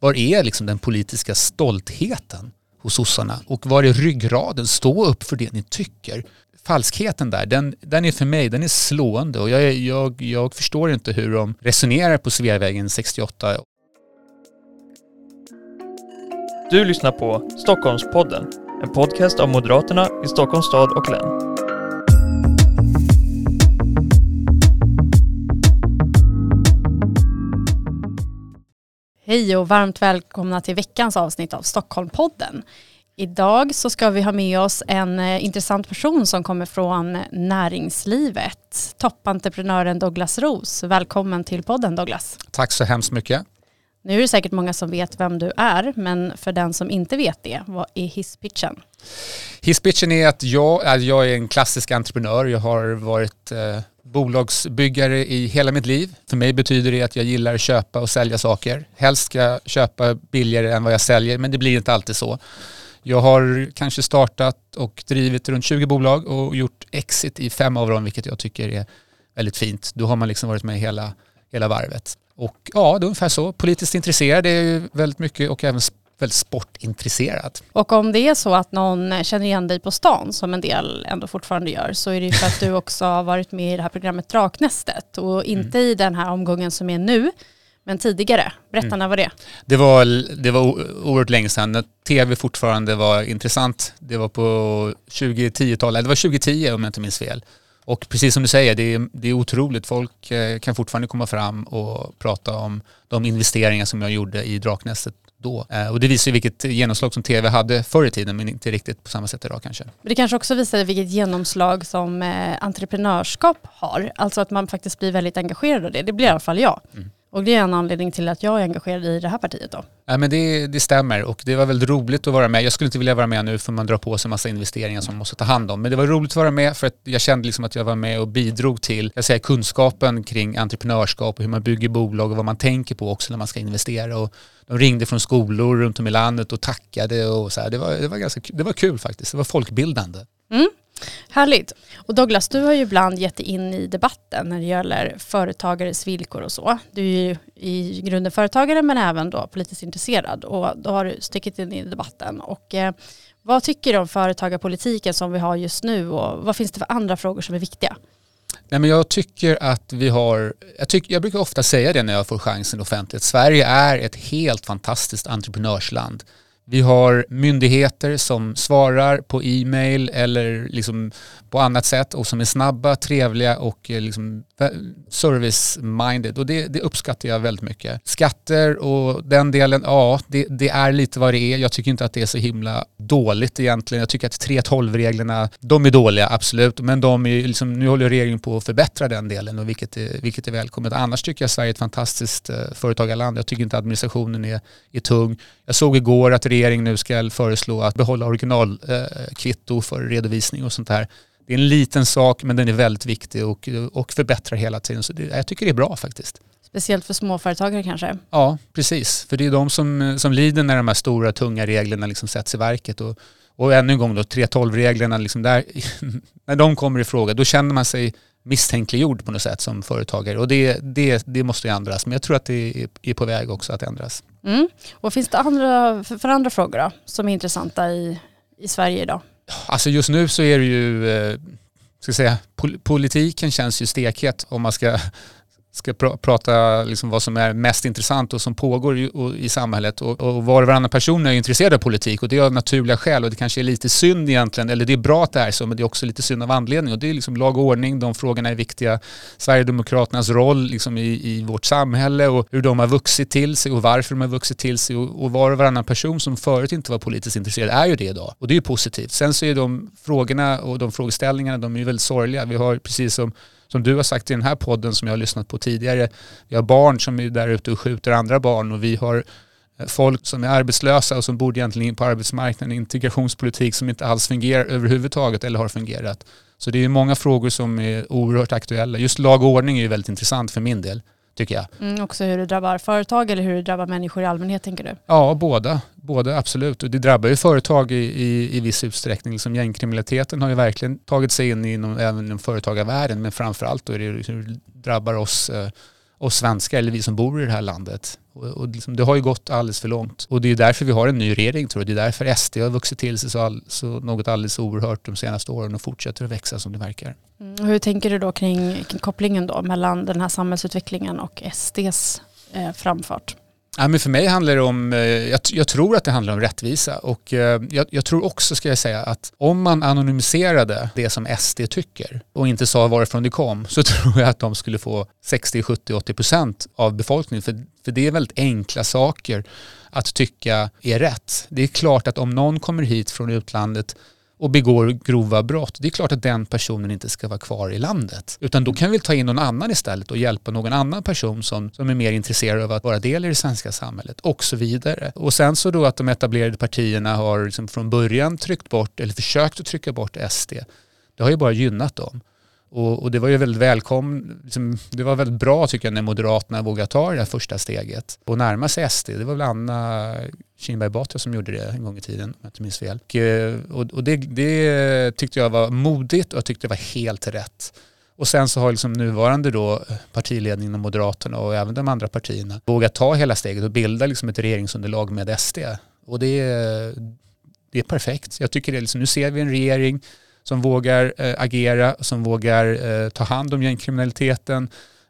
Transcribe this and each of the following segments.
Var är liksom den politiska stoltheten hos sossarna? Och var är ryggraden? Stå upp för det ni tycker. Falskheten där, den, den är för mig den är slående och jag, jag, jag förstår inte hur de resonerar på Sveavägen 68. Du lyssnar på Stockholmspodden, en podcast av Moderaterna i Stockholms stad och län. Hej och varmt välkomna till veckans avsnitt av Stockholmpodden. Idag så ska vi ha med oss en eh, intressant person som kommer från näringslivet. Toppentreprenören Douglas Ros. Välkommen till podden Douglas. Tack så hemskt mycket. Nu är det säkert många som vet vem du är, men för den som inte vet det, vad är hisspitchen? Hisspitchen är att jag, jag är en klassisk entreprenör. Jag har varit eh, bolagsbyggare i hela mitt liv. För mig betyder det att jag gillar att köpa och sälja saker. Helst ska jag köpa billigare än vad jag säljer, men det blir inte alltid så. Jag har kanske startat och drivit runt 20 bolag och gjort exit i fem av dem, vilket jag tycker är väldigt fint. Då har man liksom varit med hela, hela varvet. Och ja, det är ungefär så. Politiskt intresserad är ju väldigt mycket och även väldigt sportintresserad. Och om det är så att någon känner igen dig på stan, som en del ändå fortfarande gör, så är det ju för att du också har varit med i det här programmet Draknästet och inte mm. i den här omgången som är nu, men tidigare. Berätta, mm. när var det? Det var, det var oerhört länge sedan, när tv fortfarande var intressant. Det var på 2010-talet, det var 2010 om jag inte minns fel. Och precis som du säger, det är, det är otroligt. Folk eh, kan fortfarande komma fram och prata om de investeringar som jag gjorde i Draknästet då. Eh, och det visar ju vilket genomslag som tv hade förr i tiden men inte riktigt på samma sätt idag kanske. Men det kanske också visar vilket genomslag som eh, entreprenörskap har. Alltså att man faktiskt blir väldigt engagerad av det. Det blir i alla fall jag. Mm. Och det är en anledning till att jag är engagerad i det här partiet då. Ja, men det, det stämmer och det var väldigt roligt att vara med. Jag skulle inte vilja vara med nu för man drar på sig massa investeringar som man måste ta hand om. Men det var roligt att vara med för att jag kände liksom att jag var med och bidrog till jag säger, kunskapen kring entreprenörskap och hur man bygger bolag och vad man tänker på också när man ska investera. Och de ringde från skolor runt om i landet och tackade och så här. Det var, det var, ganska, det var kul faktiskt. Det var folkbildande. Mm. Härligt. Och Douglas, du har ju ibland gett dig in i debatten när det gäller företagares villkor och så. Du är ju i grunden företagare men även då politiskt intresserad och då har du stickit in i debatten. Och eh, vad tycker du om företagarpolitiken som vi har just nu och vad finns det för andra frågor som är viktiga? Nej, men jag tycker att vi har, jag, tycker, jag brukar ofta säga det när jag får chansen offentligt, Sverige är ett helt fantastiskt entreprenörsland. Vi har myndigheter som svarar på e-mail eller liksom på annat sätt och som är snabba, trevliga och eh, liksom service-minded och det, det, uppskattar jag väldigt mycket. Skatter och den delen, ja det, det, är lite vad det är. Jag tycker inte att det är så himla dåligt egentligen. Jag tycker att 3.12-reglerna, de är dåliga absolut, men de är liksom, nu håller regeringen på att förbättra den delen och vilket är, vilket är välkommet. Annars tycker jag Sverige är ett fantastiskt eh, företagarland. Jag tycker inte administrationen är, är tung. Jag såg igår att regeringen nu ska föreslå att behålla originalkvitto eh, för redovisning och sånt här. Det är en liten sak men den är väldigt viktig och, och förbättrar hela tiden. Så det, jag tycker det är bra faktiskt. Speciellt för småföretagare kanske? Ja, precis. För det är de som, som lider när de här stora tunga reglerna liksom sätts i verket. Och, och ännu en gång då, 3.12-reglerna, liksom när de kommer i fråga, då känner man sig misstänkliggjord på något sätt som företagare. Och det, det, det måste ju ändras. Men jag tror att det är på väg också att ändras. Mm. Och finns det andra, för andra frågor då, som är intressanta i, i Sverige idag? Alltså just nu så är det ju, eh, ska säga, politiken känns ju stekhet om man ska ska pr prata liksom vad som är mest intressant och som pågår i, och, i samhället. Och, och var och varannan person är intresserad av politik och det är av naturliga skäl och det kanske är lite synd egentligen, eller det är bra att det är så, men det är också lite synd av anledning och det är liksom lag och ordning, de frågorna är viktiga. Sverigedemokraternas roll liksom i, i vårt samhälle och hur de har vuxit till sig och varför de har vuxit till sig och, och var och varannan person som förut inte var politiskt intresserad är ju det idag och det är ju positivt. Sen så är de frågorna och de frågeställningarna, de är ju väldigt sorgliga. Vi har precis som som du har sagt i den här podden som jag har lyssnat på tidigare, vi har barn som är där ute och skjuter andra barn och vi har eh, folk som är arbetslösa och som borde egentligen in på arbetsmarknaden, integrationspolitik som inte alls fungerar överhuvudtaget eller har fungerat. Så det är många frågor som är oerhört aktuella. Just lag och ordning är ju väldigt intressant för min del tycker jag. Mm, också hur det drabbar företag eller hur det drabbar människor i allmänhet tänker du? Ja, båda. Båda absolut. Och det drabbar ju företag i, i, i viss utsträckning. Liksom gängkriminaliteten har ju verkligen tagit sig in inom, även inom företagarvärlden men framförallt då är det hur det drabbar oss eh, oss svenskar eller vi som bor i det här landet. Och, och liksom, det har ju gått alldeles för långt. Och det är därför vi har en ny regering tror jag. Det är därför SD har vuxit till sig så, all, så något alldeles oerhört de senaste åren och fortsätter att växa som det verkar. Mm. Hur tänker du då kring, kring kopplingen då mellan den här samhällsutvecklingen och SDs eh, framfart? Ja, men för mig handlar det om, eh, jag, jag, tror att det handlar om rättvisa och eh, jag, jag, tror också ska jag säga att om man anonymiserade det som SD tycker och inte sa varifrån det kom så tror jag att de skulle få 60, 70, 80 procent av befolkningen för, för det är väldigt enkla saker att tycka är rätt. Det är klart att om någon kommer hit från utlandet och begår grova brott, det är klart att den personen inte ska vara kvar i landet. Utan då kan vi ta in någon annan istället och hjälpa någon annan person som, som är mer intresserad av att vara del i det svenska samhället och så vidare. Och sen så då att de etablerade partierna har liksom från början tryckt bort eller försökt att trycka bort SD. Det har ju bara gynnat dem. Och, och, det var ju väldigt välkommen, liksom, det var väldigt bra tycker jag när Moderaterna vågade ta det här första steget och närma sig SD. Det var väl Anna Kinberg Batra som gjorde det en gång i tiden om jag inte minns fel. Eh, och, och det, det, tyckte jag var modigt och jag tyckte det var helt rätt. Och sen så har liksom nuvarande då partiledningen och Moderaterna och även de andra partierna vågat ta hela steget och bilda liksom ett regeringsunderlag med SD. Och det, det är perfekt. Jag tycker det, liksom, nu ser vi en regering som vågar eh, agera, som vågar eh, ta hand om gängkriminaliteten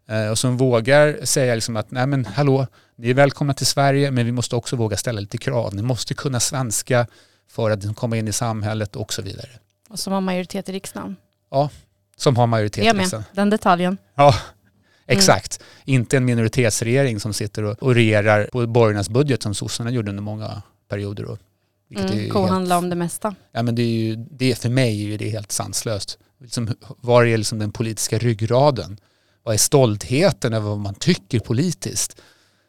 eh, och som vågar säga liksom att nej men hallå, ni är välkomna till Sverige men vi måste också våga ställa lite krav. Ni måste kunna svenska för att komma in i samhället och så vidare. Och som har majoritet i riksdagen. Ja, som har majoritet i riksdagen. Den detaljen. Ja, exakt. Mm. Inte en minoritetsregering som sitter och, och regerar på borgarnas budget som sossarna gjorde under många perioder. Mm, kohandla helt, om det mesta. Ja, men det är ju, det för mig är det helt sanslöst. Liksom, var är liksom den politiska ryggraden? Vad är stoltheten över vad man tycker politiskt?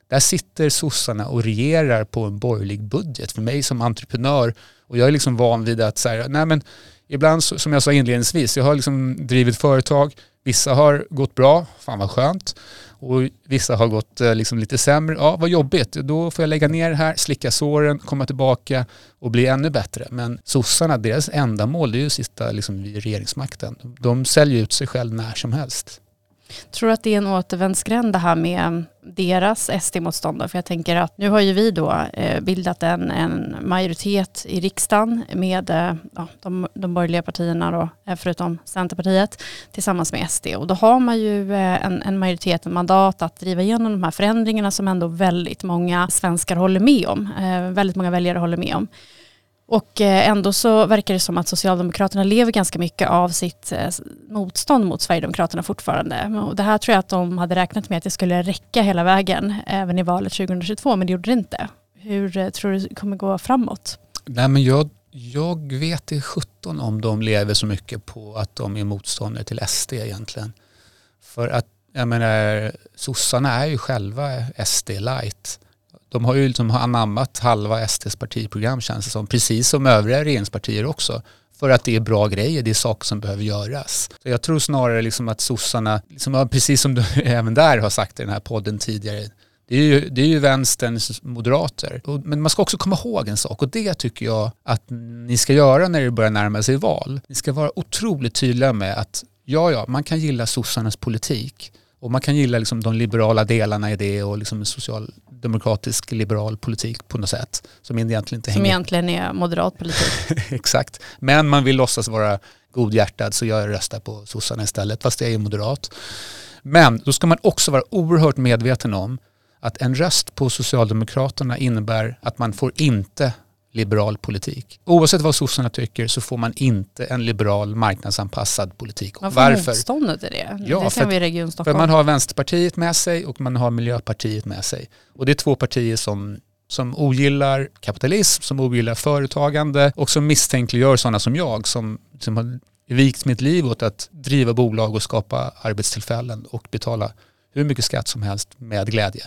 Där sitter sossarna och regerar på en borgerlig budget. För mig som entreprenör, och jag är liksom van vid att så nej men ibland som jag sa inledningsvis, jag har liksom drivit företag, vissa har gått bra, fan vad skönt och vissa har gått eh, liksom lite sämre. Ja, vad jobbigt. Då får jag lägga ner det här, slicka såren, komma tillbaka och bli ännu bättre. Men sossarna, deras enda mål är ju att sitta liksom vid regeringsmakten. De säljer ut sig själv när som helst. Tror du att det är en återvändsgränd det här med deras SD-motstånd? För jag tänker att nu har ju vi då eh, bildat en, en majoritet i riksdagen med eh, ja, de, de borgerliga partierna då, eh, förutom Centerpartiet, tillsammans med SD. Och då har man ju en, en majoritet, en mandat att driva igenom de här förändringarna som ändå väldigt många svenskar håller med om. Väldigt många väljare håller med om. Och eh, ändå så verkar det som att Socialdemokraterna lever ganska mycket av sitt eh, motstånd mot Sverigedemokraterna fortfarande. Och det här tror jag att de hade räknat med att det skulle räcka hela vägen även i valet 2022 men det gjorde det inte. Hur eh, tror du det kommer gå framåt? Nej men jag, jag vet i 17 om de lever så mycket på att de är motståndare till SD egentligen. För att jag menar sossarna är ju själva SD light de har ju liksom anammat halva SDs partiprogram känns det som, precis som övriga regeringspartier också. För att det är bra grejer, det är saker som behöver göras. Så jag tror snarare liksom att sossarna, liksom, precis som du även där har sagt i den här podden tidigare, det är ju, det är ju vänsterns moderater. Men man ska också komma ihåg en sak och det tycker jag att ni ska göra när det börjar närma sig val. Ni ska vara otroligt tydliga med att ja, ja, man kan gilla sossarnas politik och man kan gilla liksom de liberala delarna i det och liksom socialdemokratisk liberal politik på något sätt. Som egentligen inte Som hänger. egentligen är moderat politik. Exakt. Men man vill låtsas vara godhjärtad så jag röstar på sossarna istället fast jag är moderat. Men då ska man också vara oerhört medveten om att en röst på Socialdemokraterna innebär att man får inte liberal politik. Oavsett vad sossarna tycker så får man inte en liberal marknadsanpassad politik. Man får Varför? motståndet i det. Ja, det ser vi i Region Stockholm. För man har Vänsterpartiet med sig och man har Miljöpartiet med sig. Och det är två partier som som ogillar kapitalism, som ogillar företagande och som misstänkliggör sådana som jag som, som har vikt mitt liv åt att driva bolag och skapa arbetstillfällen och betala hur mycket skatt som helst med glädje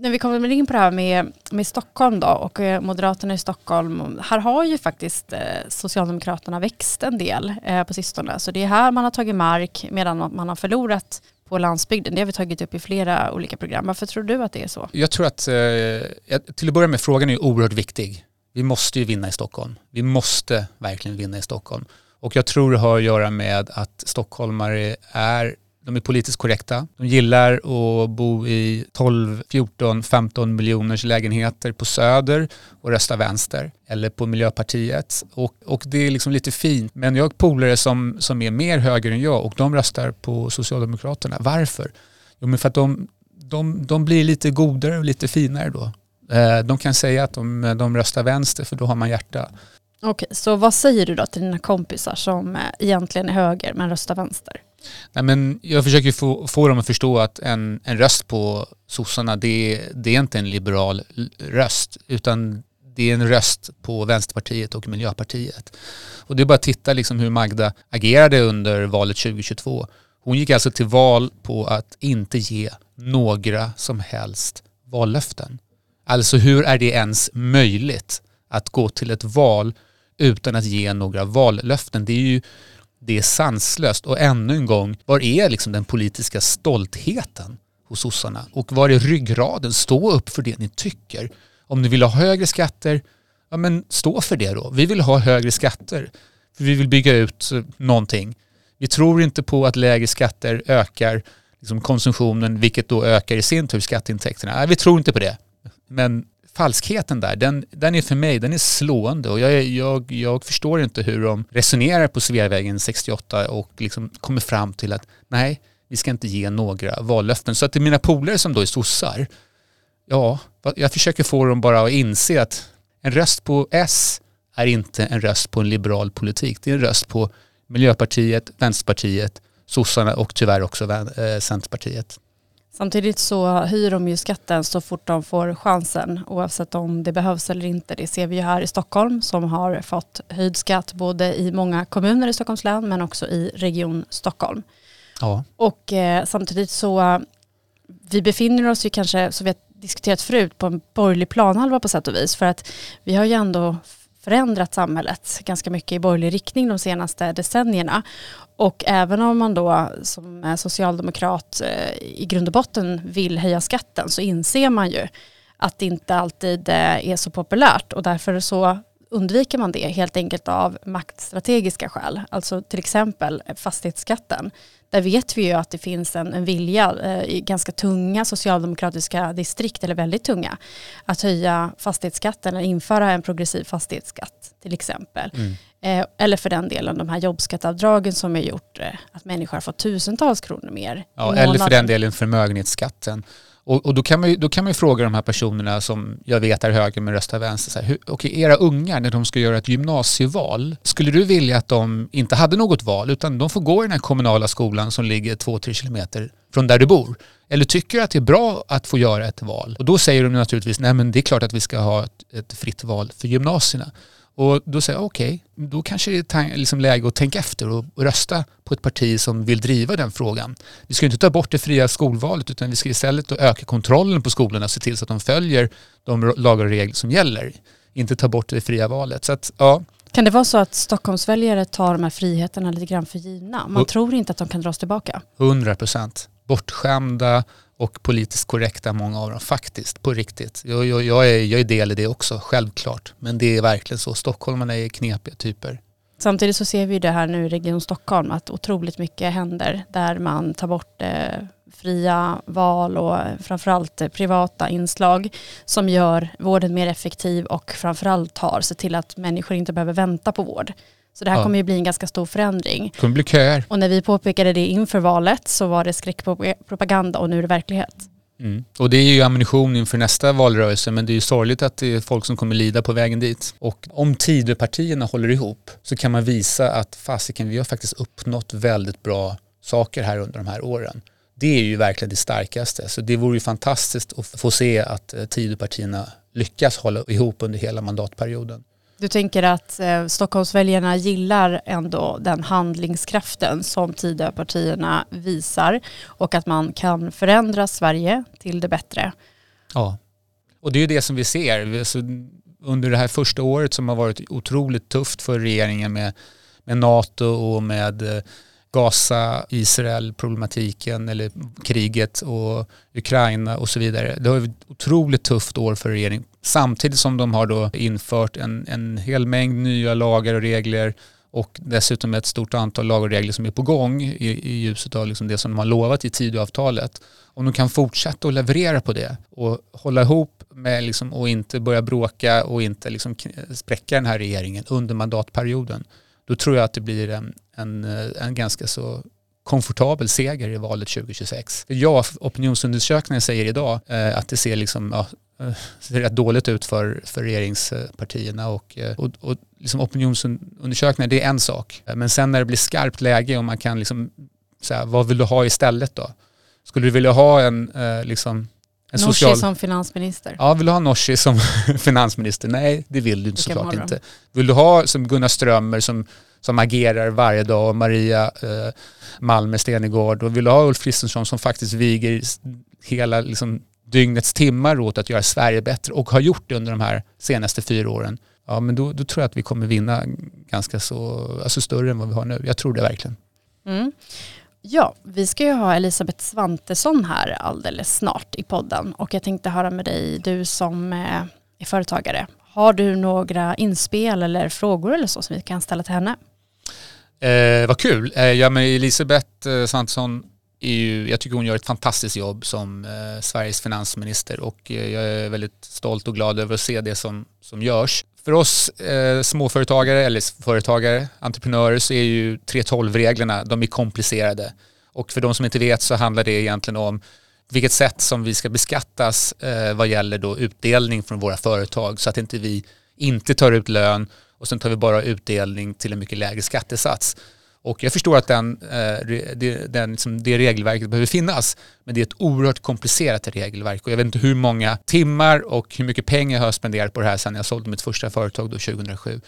när vi kommer in på det här med, med Stockholm då och eh, Moderaterna i Stockholm. Här har ju faktiskt eh, Socialdemokraterna växt en del eh, på sistone. Så det är här man har tagit mark medan man har förlorat på landsbygden. Det har vi tagit upp i flera olika program. Varför tror du att det är så? Jag tror att, till att börja med, frågan är oerhört viktig. Vi måste ju vinna i Stockholm. Vi måste verkligen vinna i Stockholm. Och jag tror det har att göra med att stockholmare är de är politiskt korrekta. De gillar att bo i 12, 14, 15 miljoners lägenheter på Söder och rösta vänster eller på Miljöpartiet. Och, och det är liksom lite fint. Men jag har polare som, som är mer höger än jag och de röstar på Socialdemokraterna. Varför? Jo men för att de, de, de blir lite godare och lite finare då. Eh, de kan säga att de, de röstar vänster för då har man hjärta. Okej, så vad säger du då till dina kompisar som eh, egentligen är höger men röstar vänster? Nej, men jag försöker få, få dem att förstå att en, en röst på sossarna det, det är inte en liberal röst utan det är en röst på Vänsterpartiet och Miljöpartiet. Och det är bara att titta liksom hur Magda agerade under valet 2022. Hon gick alltså till val på att inte ge några som helst vallöften. Alltså hur är det ens möjligt att gå till ett val utan att ge några vallöften? Det är ju det är sanslöst. Och ännu en gång, var är liksom den politiska stoltheten hos sossarna? Och var är ryggraden? Stå upp för det ni tycker. Om ni vill ha högre skatter, ja men stå för det då. Vi vill ha högre skatter. För vi vill bygga ut eh, någonting. Vi tror inte på att lägre skatter ökar liksom konsumtionen, vilket då ökar i sin tur skatteintäkterna. Nej, vi tror inte på det. Men falskheten där, den, den är för mig, den är slående och jag, jag, jag förstår inte hur de resonerar på Sveavägen 68 och liksom kommer fram till att nej, vi ska inte ge några vallöften. Så att till mina polare som då är sossar, ja, jag försöker få dem bara att inse att en röst på S är inte en röst på en liberal politik. Det är en röst på Miljöpartiet, Vänsterpartiet, sossarna och tyvärr också eh, Centerpartiet. Samtidigt så höjer de ju skatten så fort de får chansen oavsett om det behövs eller inte. Det ser vi ju här i Stockholm som har fått höjd skatt både i många kommuner i Stockholms län men också i Region Stockholm. Ja. Och eh, samtidigt så vi befinner oss ju kanske, som vi har diskuterat förut, på en borgerlig planhalva på sätt och vis för att vi har ju ändå förändrat samhället ganska mycket i borgerlig riktning de senaste decennierna. Och även om man då som eh, socialdemokrat eh, i grund och botten vill höja skatten så inser man ju att det inte alltid eh, är så populärt och därför så undviker man det helt enkelt av maktstrategiska skäl. Alltså till exempel fastighetsskatten. Där vet vi ju att det finns en, en vilja eh, i ganska tunga socialdemokratiska distrikt, eller väldigt tunga, att höja fastighetsskatten eller införa en progressiv fastighetsskatt till exempel. Mm. Eh, eller för den delen de här jobbskatteavdragen som har gjort eh, att människor har fått tusentals kronor mer. Ja, eller för den delen förmögenhetsskatten. Och, och, då, kan man ju, då kan man ju fråga de här personerna som jag vet är höger men röstar vänster. Så här, hur, era ungar när de ska göra ett gymnasieval, skulle du vilja att de inte hade något val utan de får gå i den här kommunala skolan som ligger två, tre kilometer från där du bor? Eller tycker du att det är bra att få göra ett val? Och då säger de naturligtvis, nej men det är klart att vi ska ha ett, ett fritt val för gymnasierna. Och då säger jag okej, okay, då kanske det är liksom läge att tänka efter och, rösta på ett parti som vill driva den frågan. Vi ska inte ta bort det fria skolvalet utan vi ska istället öka kontrollen på skolorna och se till så att de följer de lagar och regler som gäller. Inte ta bort det fria valet. Så att, ja. Kan det vara så att Stockholmsväljare tar de här friheterna lite grann för givna? Man tror inte att de kan dras tillbaka. 100 procent. Bortskämda och politiskt korrekta många av dem faktiskt, på riktigt. Jag, jag, jag, är, jag är del i det också, självklart. Men det är verkligen så. Stockholmarna är knepiga typer. Samtidigt så ser vi det här nu i Region Stockholm att otroligt mycket händer där man tar bort eh, fria val och framförallt eh, privata inslag som gör vården mer effektiv och framförallt har sett till att människor inte behöver vänta på vård. Så det här ja. kommer ju bli en ganska stor förändring. Det kommer bli köer. Och när vi påpekade det inför valet så var det skräckpropaganda och nu är det verklighet. Mm. Och det är ju ammunition inför nästa valrörelse men det är ju sorgligt att det är folk som kommer lida på vägen dit. Och om Tidöpartierna håller ihop så kan man visa att fasiken, vi har faktiskt uppnått väldigt bra saker här under de här åren. Det är ju verkligen det starkaste. Så det vore ju fantastiskt att få se att eh, Tidöpartierna lyckas hålla ihop under hela mandatperioden. Du tänker att eh, Stockholmsväljarna gillar ändå den handlingskraften som Tidöpartierna visar och att man kan förändra Sverige till det bättre. Ja, och det är ju det som vi ser. Under det här första året som har varit otroligt tufft för regeringen med, med NATO och med eh, Gaza, Israel, problematiken eller kriget och Ukraina och så vidare. Det har varit ett otroligt tufft år för regeringen samtidigt som de har då infört en, en hel mängd nya lagar och regler och dessutom ett stort antal lagar och regler som är på gång i, i ljuset av liksom det som de har lovat i Tidöavtalet. Om de kan fortsätta att leverera på det och hålla ihop med liksom, och inte börja bråka och inte liksom spräcka den här regeringen under mandatperioden, då tror jag att det blir en, en, en ganska så komfortabel seger i valet 2026. Ja, opinionsundersökningen säger idag eh, att det ser liksom, ja, ser rätt dåligt ut för, för regeringspartierna och, eh, och, och liksom opinionsundersökningar det är en sak. Men sen när det blir skarpt läge och man kan liksom säga vad vill du ha istället då? Skulle du vilja ha en eh, liksom en Norsi social... som finansminister? Ja, vill du ha Norsi som finansminister? Nej, det vill du såklart morgon. inte. Vill du ha som Gunnar Strömmer som, som agerar varje dag och Maria eh, Malmer Stenegård och vill du ha Ulf Kristersson som faktiskt viger hela liksom, dygnets timmar åt att göra Sverige bättre och har gjort det under de här senaste fyra åren. Ja, men då, då tror jag att vi kommer vinna ganska så, alltså större än vad vi har nu. Jag tror det verkligen. Mm. Ja, vi ska ju ha Elisabeth Svantesson här alldeles snart i podden och jag tänkte höra med dig, du som eh, är företagare. Har du några inspel eller frågor eller så som vi kan ställa till henne? Eh, vad kul. Eh, ja, men Elisabeth eh, Svantesson är ju, jag tycker hon gör ett fantastiskt jobb som eh, Sveriges finansminister och eh, jag är väldigt stolt och glad över att se det som, som görs. För oss eh, småföretagare eller företagare, entreprenörer så är ju 3.12-reglerna, de är komplicerade. Och för de som inte vet så handlar det egentligen om vilket sätt som vi ska beskattas eh, vad gäller då utdelning från våra företag så att inte vi inte tar ut lön och sen tar vi bara utdelning till en mycket lägre skattesats. Och jag förstår att den, eh, det, den, liksom, det regelverket behöver finnas, men det är ett oerhört komplicerat regelverk och jag vet inte hur många timmar och hur mycket pengar jag har spenderat på det här sedan jag sålde mitt första företag då 2007.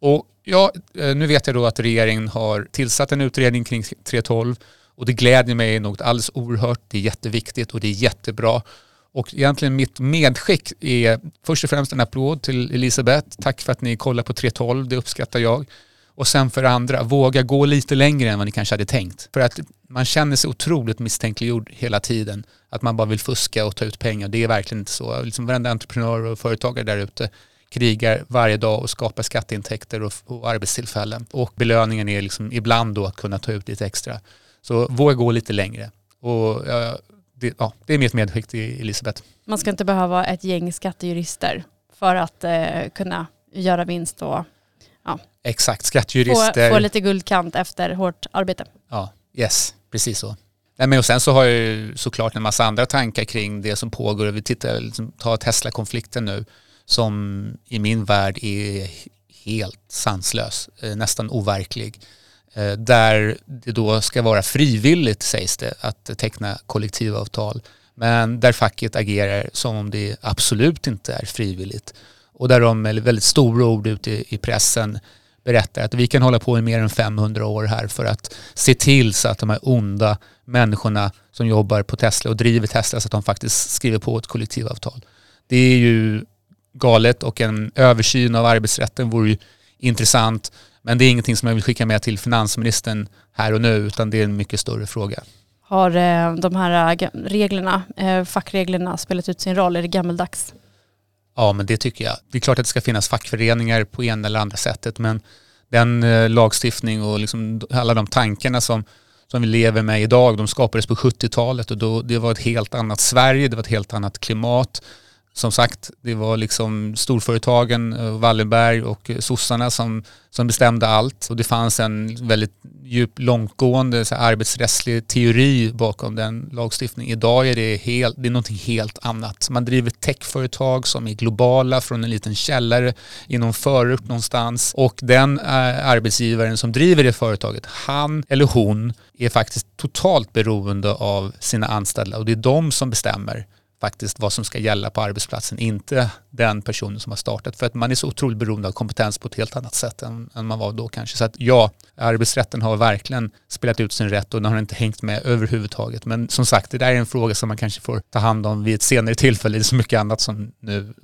Och ja, eh, nu vet jag då att regeringen har tillsatt en utredning kring 3.12 och det glädjer mig något alldeles oerhört. Det är jätteviktigt och det är jättebra. Och egentligen mitt medskick är först och främst en applåd till Elisabeth. Tack för att ni kollar på 3.12, det uppskattar jag. Och sen för det andra, våga gå lite längre än vad ni kanske hade tänkt. För att man känner sig otroligt misstänkliggjord hela tiden. Att man bara vill fuska och ta ut pengar. Det är verkligen inte så. Liksom varenda entreprenör och företagare där ute krigar varje dag och skapar skatteintäkter och, och arbetstillfällen. Och belöningen är liksom ibland då att kunna ta ut lite extra. Så våga gå lite längre. Och, ja, det, ja, det är mitt medskick till Elisabeth. Man ska inte behöva ett gäng skattejurister för att eh, kunna göra vinst och ja. Exakt, skattjurister. Få, få lite guldkant efter hårt arbete. Ja, yes, precis så. Nej, men och sen så har jag ju såklart en massa andra tankar kring det som pågår. Vi tittar, liksom, tar Tesla-konflikten nu som i min värld är helt sanslös, eh, nästan overklig. Eh, där det då ska vara frivilligt sägs det att teckna kollektivavtal men där facket agerar som om det absolut inte är frivilligt och där de med väldigt stora ord ute i pressen berättar att vi kan hålla på i mer än 500 år här för att se till så att de här onda människorna som jobbar på Tesla och driver Tesla så att de faktiskt skriver på ett kollektivavtal. Det är ju galet och en översyn av arbetsrätten vore ju intressant men det är ingenting som jag vill skicka med till finansministern här och nu utan det är en mycket större fråga. Har eh, de här eh, reglerna, eh, fackreglerna spelat ut sin roll? Är det gammeldags? Ja, men det tycker jag. Det är klart att det ska finnas fackföreningar på ena eller andra sättet, men den eh, lagstiftning och liksom alla de tankarna som, som vi lever med idag, de skapades på 70-talet och då, det var ett helt annat Sverige, det var ett helt annat klimat som sagt, det var liksom storföretagen, eh, Wallenberg och eh, sossarna som, som bestämde allt. Och det fanns en väldigt djup, långtgående så här, arbetsrättslig teori bakom den lagstiftningen. Idag är det, helt, det är någonting helt annat. Man driver techföretag som är globala från en liten källare i någon förort någonstans. Och den äh, arbetsgivaren som driver det företaget, han eller hon är faktiskt totalt beroende av sina anställda och det är de som bestämmer faktiskt vad som ska gälla på arbetsplatsen, inte den personen som har startat. För att man är så otroligt beroende av kompetens på ett helt annat sätt än, än man var då kanske. Så att ja, arbetsrätten har verkligen spelat ut sin rätt och den har inte hängt med överhuvudtaget. Men som sagt, det där är en fråga som man kanske får ta hand om vid ett senare tillfälle. Det är så mycket annat som nu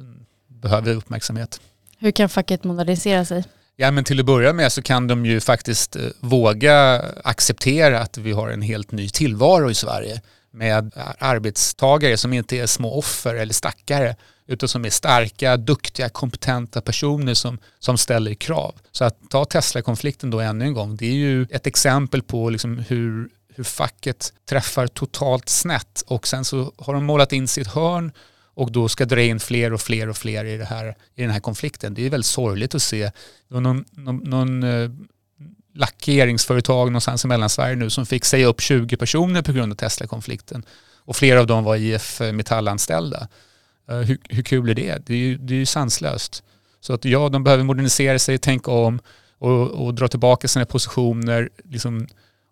behöver uppmärksamhet. Hur kan facket modernisera sig? Ja men till att börja med så kan de ju faktiskt eh, våga acceptera att vi har en helt ny tillvaro i Sverige med arbetstagare som inte är små offer eller stackare utan som är starka, duktiga, kompetenta personer som, som ställer krav. Så att ta Tesla-konflikten då ännu en gång, det är ju ett exempel på liksom hur, hur facket träffar totalt snett och sen så har de målat in sitt hörn och då ska dra in fler och fler och fler i, det här, i den här konflikten. Det är väldigt sorgligt att se. Det var någon, någon, någon eh, lackeringsföretag någonstans i Mellansverige nu som fick säga upp 20 personer på grund av Tesla-konflikten. Och flera av dem var IF eh, Metall-anställda. Eh, hur, hur kul är det? Det är ju, det är ju sanslöst. Så att ja, de behöver modernisera sig, tänka om och, och dra tillbaka sina positioner liksom,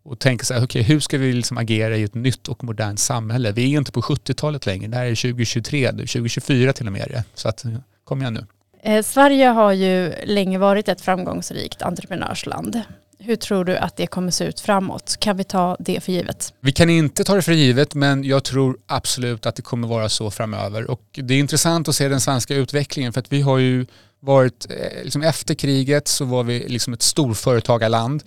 och tänka så här, okay, hur ska vi liksom agera i ett nytt och modernt samhälle? Vi är inte på 70-talet längre, det här är 2023, 2024 till och med. Så att, kom igen nu. Eh, Sverige har ju länge varit ett framgångsrikt entreprenörsland. Hur tror du att det kommer se ut framåt? Kan vi ta det för givet? Vi kan inte ta det för givet men jag tror absolut att det kommer vara så framöver. Och det är intressant att se den svenska utvecklingen för att vi har ju varit, eh, liksom efter kriget så var vi liksom ett storföretagarland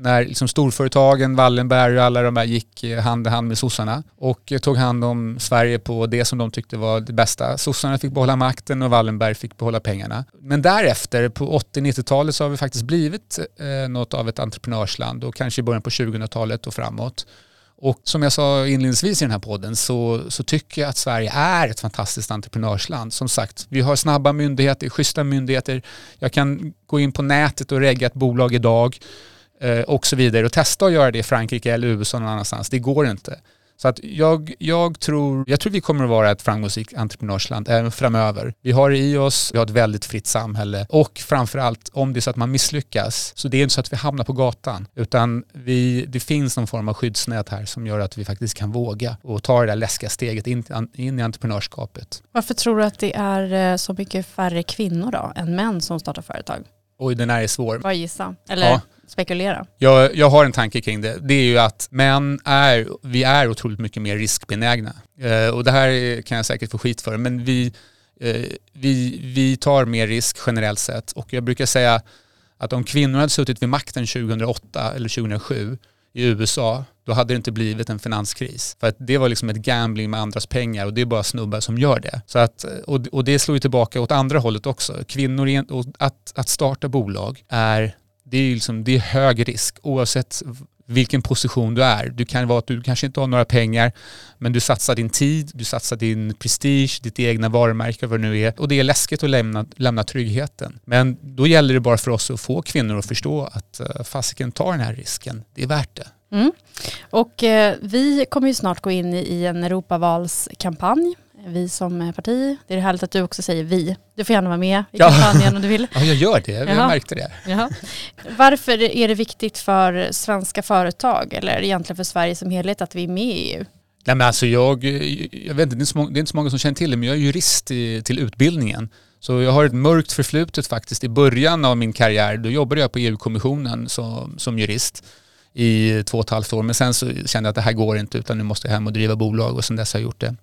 när liksom storföretagen, Wallenberg och alla de där gick eh, hand i hand med sossarna och eh, tog hand om Sverige på det som de tyckte var det bästa. Sossarna fick behålla makten och Wallenberg fick behålla pengarna. Men därefter, på 80-90-talet, så har vi faktiskt blivit eh, något av ett entreprenörsland och kanske i början på 2000-talet och framåt. Och som jag sa inledningsvis i den här podden så, så tycker jag att Sverige är ett fantastiskt entreprenörsland. Som sagt, vi har snabba myndigheter, schyssta myndigheter. Jag kan gå in på nätet och regga ett bolag idag Eh, och så vidare och testa att göra det i Frankrike eller USA någon annanstans. Det går inte. Så att jag, jag, tror, jag tror vi kommer att vara ett framgångsrikt entreprenörsland även framöver. Vi har det i oss, vi har ett väldigt fritt samhälle och framförallt om det är så att man misslyckas så det är inte så att vi hamnar på gatan utan vi, det finns någon form av skyddsnät här som gör att vi faktiskt kan våga och ta det där läskiga steget in, in i entreprenörskapet. Varför tror du att det är eh, så mycket färre kvinnor då än män som startar företag? Oj, den här är svår. Bara gissa. Eller ja spekulera? Jag, jag har en tanke kring det. Det är ju att män är, vi är otroligt mycket mer riskbenägna. Eh, och det här kan jag säkert få skit för, men vi, eh, vi, vi tar mer risk generellt sett. Och jag brukar säga att om kvinnor hade suttit vid makten 2008 eller 2007 i USA, då hade det inte blivit en finanskris. För att det var liksom ett gambling med andras pengar och det är bara snubbar som gör det. Så att, och, och det slår ju tillbaka åt andra hållet också. Kvinnor, att, att starta bolag är det är, liksom, det är hög risk oavsett vilken position du är. Du kan vara att du kanske inte har några pengar men du satsar din tid, du satsar din prestige, ditt egna varumärke, vad det nu är. Och det är läskigt att lämna, lämna tryggheten. Men då gäller det bara för oss att få kvinnor att förstå att uh, fasiken tar den här risken. Det är värt det. Mm. Och eh, vi kommer ju snart gå in i en Europavalskampanj vi som parti. Det är härligt att du också säger vi. Du får gärna vara med i kampanjen om du vill. Ja, jag gör det. Jag Jaha. märkte det. Jaha. Varför är det viktigt för svenska företag eller egentligen för Sverige som helhet att vi är med i EU? Nej, men alltså jag, jag vet inte, det är, många, det är inte så många som känner till det, men jag är jurist i, till utbildningen. Så jag har ett mörkt förflutet faktiskt. I början av min karriär, då jobbade jag på EU-kommissionen som, som jurist i två och ett halvt år. Men sen så kände jag att det här går inte utan nu måste jag hem och driva bolag och sen dess har jag gjort det.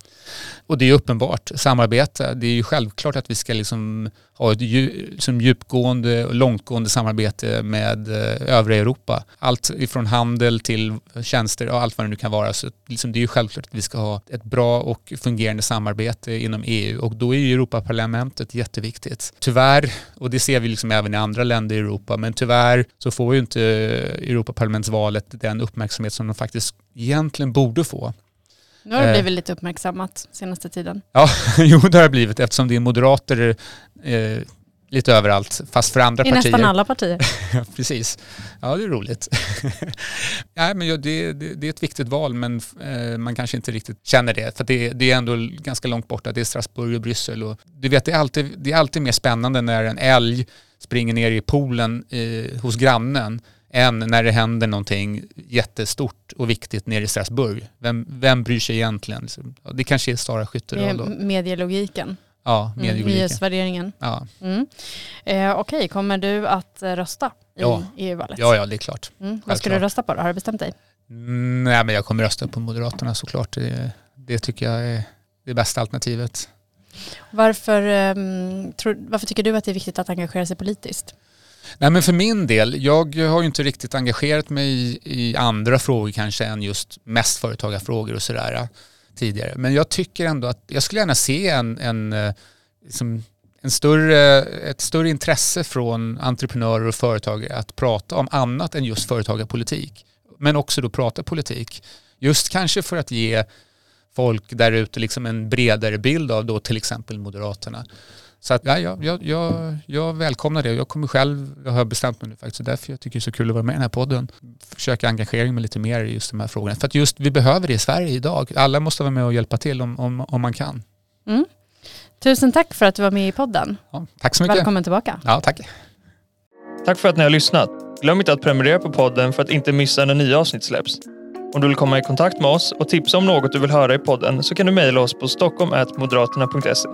Och det är uppenbart, samarbete, det är ju självklart att vi ska liksom ha ett liksom djupgående och långtgående samarbete med eh, övriga Europa. Allt ifrån handel till tjänster och allt vad det nu kan vara. Så liksom det är ju självklart att vi ska ha ett bra och fungerande samarbete inom EU och då är ju Europaparlamentet jätteviktigt. Tyvärr, och det ser vi liksom även i andra länder i Europa, men tyvärr så får ju inte Europaparlamentsvalet den uppmärksamhet som de faktiskt egentligen borde få. Nu har det blivit lite uppmärksammat senaste tiden. Ja, jo det har det blivit eftersom det är moderater eh, lite överallt, fast för andra I partier. I nästan alla partier. precis. Ja, det är roligt. Nej, men ja, det, det, det, är ett viktigt val, men eh, man kanske inte riktigt känner det. För det, det, är ändå ganska långt borta. Det är Strasbourg och Bryssel. Och, du vet, det är, alltid, det är alltid mer spännande när en älg springer ner i poolen eh, hos grannen än när det händer någonting jättestort och viktigt nere i Strasbourg. Vem, vem bryr sig egentligen? Det kanske är Sara Skytteröl då. Medielogiken. Ja, mm, medielogiken. Nyhetsvärderingen. Ja. Mm. Eh, Okej, okay. kommer du att rösta i ja. EU-valet? Ja, ja, det är klart. Mm. Vad ska du rösta på då? Har du bestämt dig? Mm, nej, men jag kommer rösta på Moderaterna såklart. Det, det tycker jag är det bästa alternativet. Varför, um, tror, varför tycker du att det är viktigt att engagera sig politiskt? Nej men för min del, jag har ju inte riktigt engagerat mig i, i andra frågor kanske än just mest företagarfrågor och sådär äh, tidigare. Men jag tycker ändå att jag skulle gärna se en, en äh, liksom en större, ett större intresse från entreprenörer och företagare att prata om annat än just företagarpolitik. Men också då prata politik. Just kanske för att ge folk där ute liksom en bredare bild av då till exempel Moderaterna. Så att, ja, jag, jag, jag, jag välkomnar det. Jag kommer själv, jag har bestämt mig nu faktiskt, därför jag tycker det är så kul att vara med i den här podden. Försöka engagera mig lite mer i just de här frågorna. För att just vi behöver det i Sverige idag. Alla måste vara med och hjälpa till om, om, om man kan. Mm. Tusen tack för att du var med i podden. Ja, tack så mycket. Välkommen tillbaka. Ja, tack. Tack för att ni har lyssnat. Glöm inte att prenumerera på podden för att inte missa när nya avsnitt släpps. Om du vill komma i kontakt med oss och tipsa om något du vill höra i podden så kan du mejla oss på stockholm.moderaterna.se.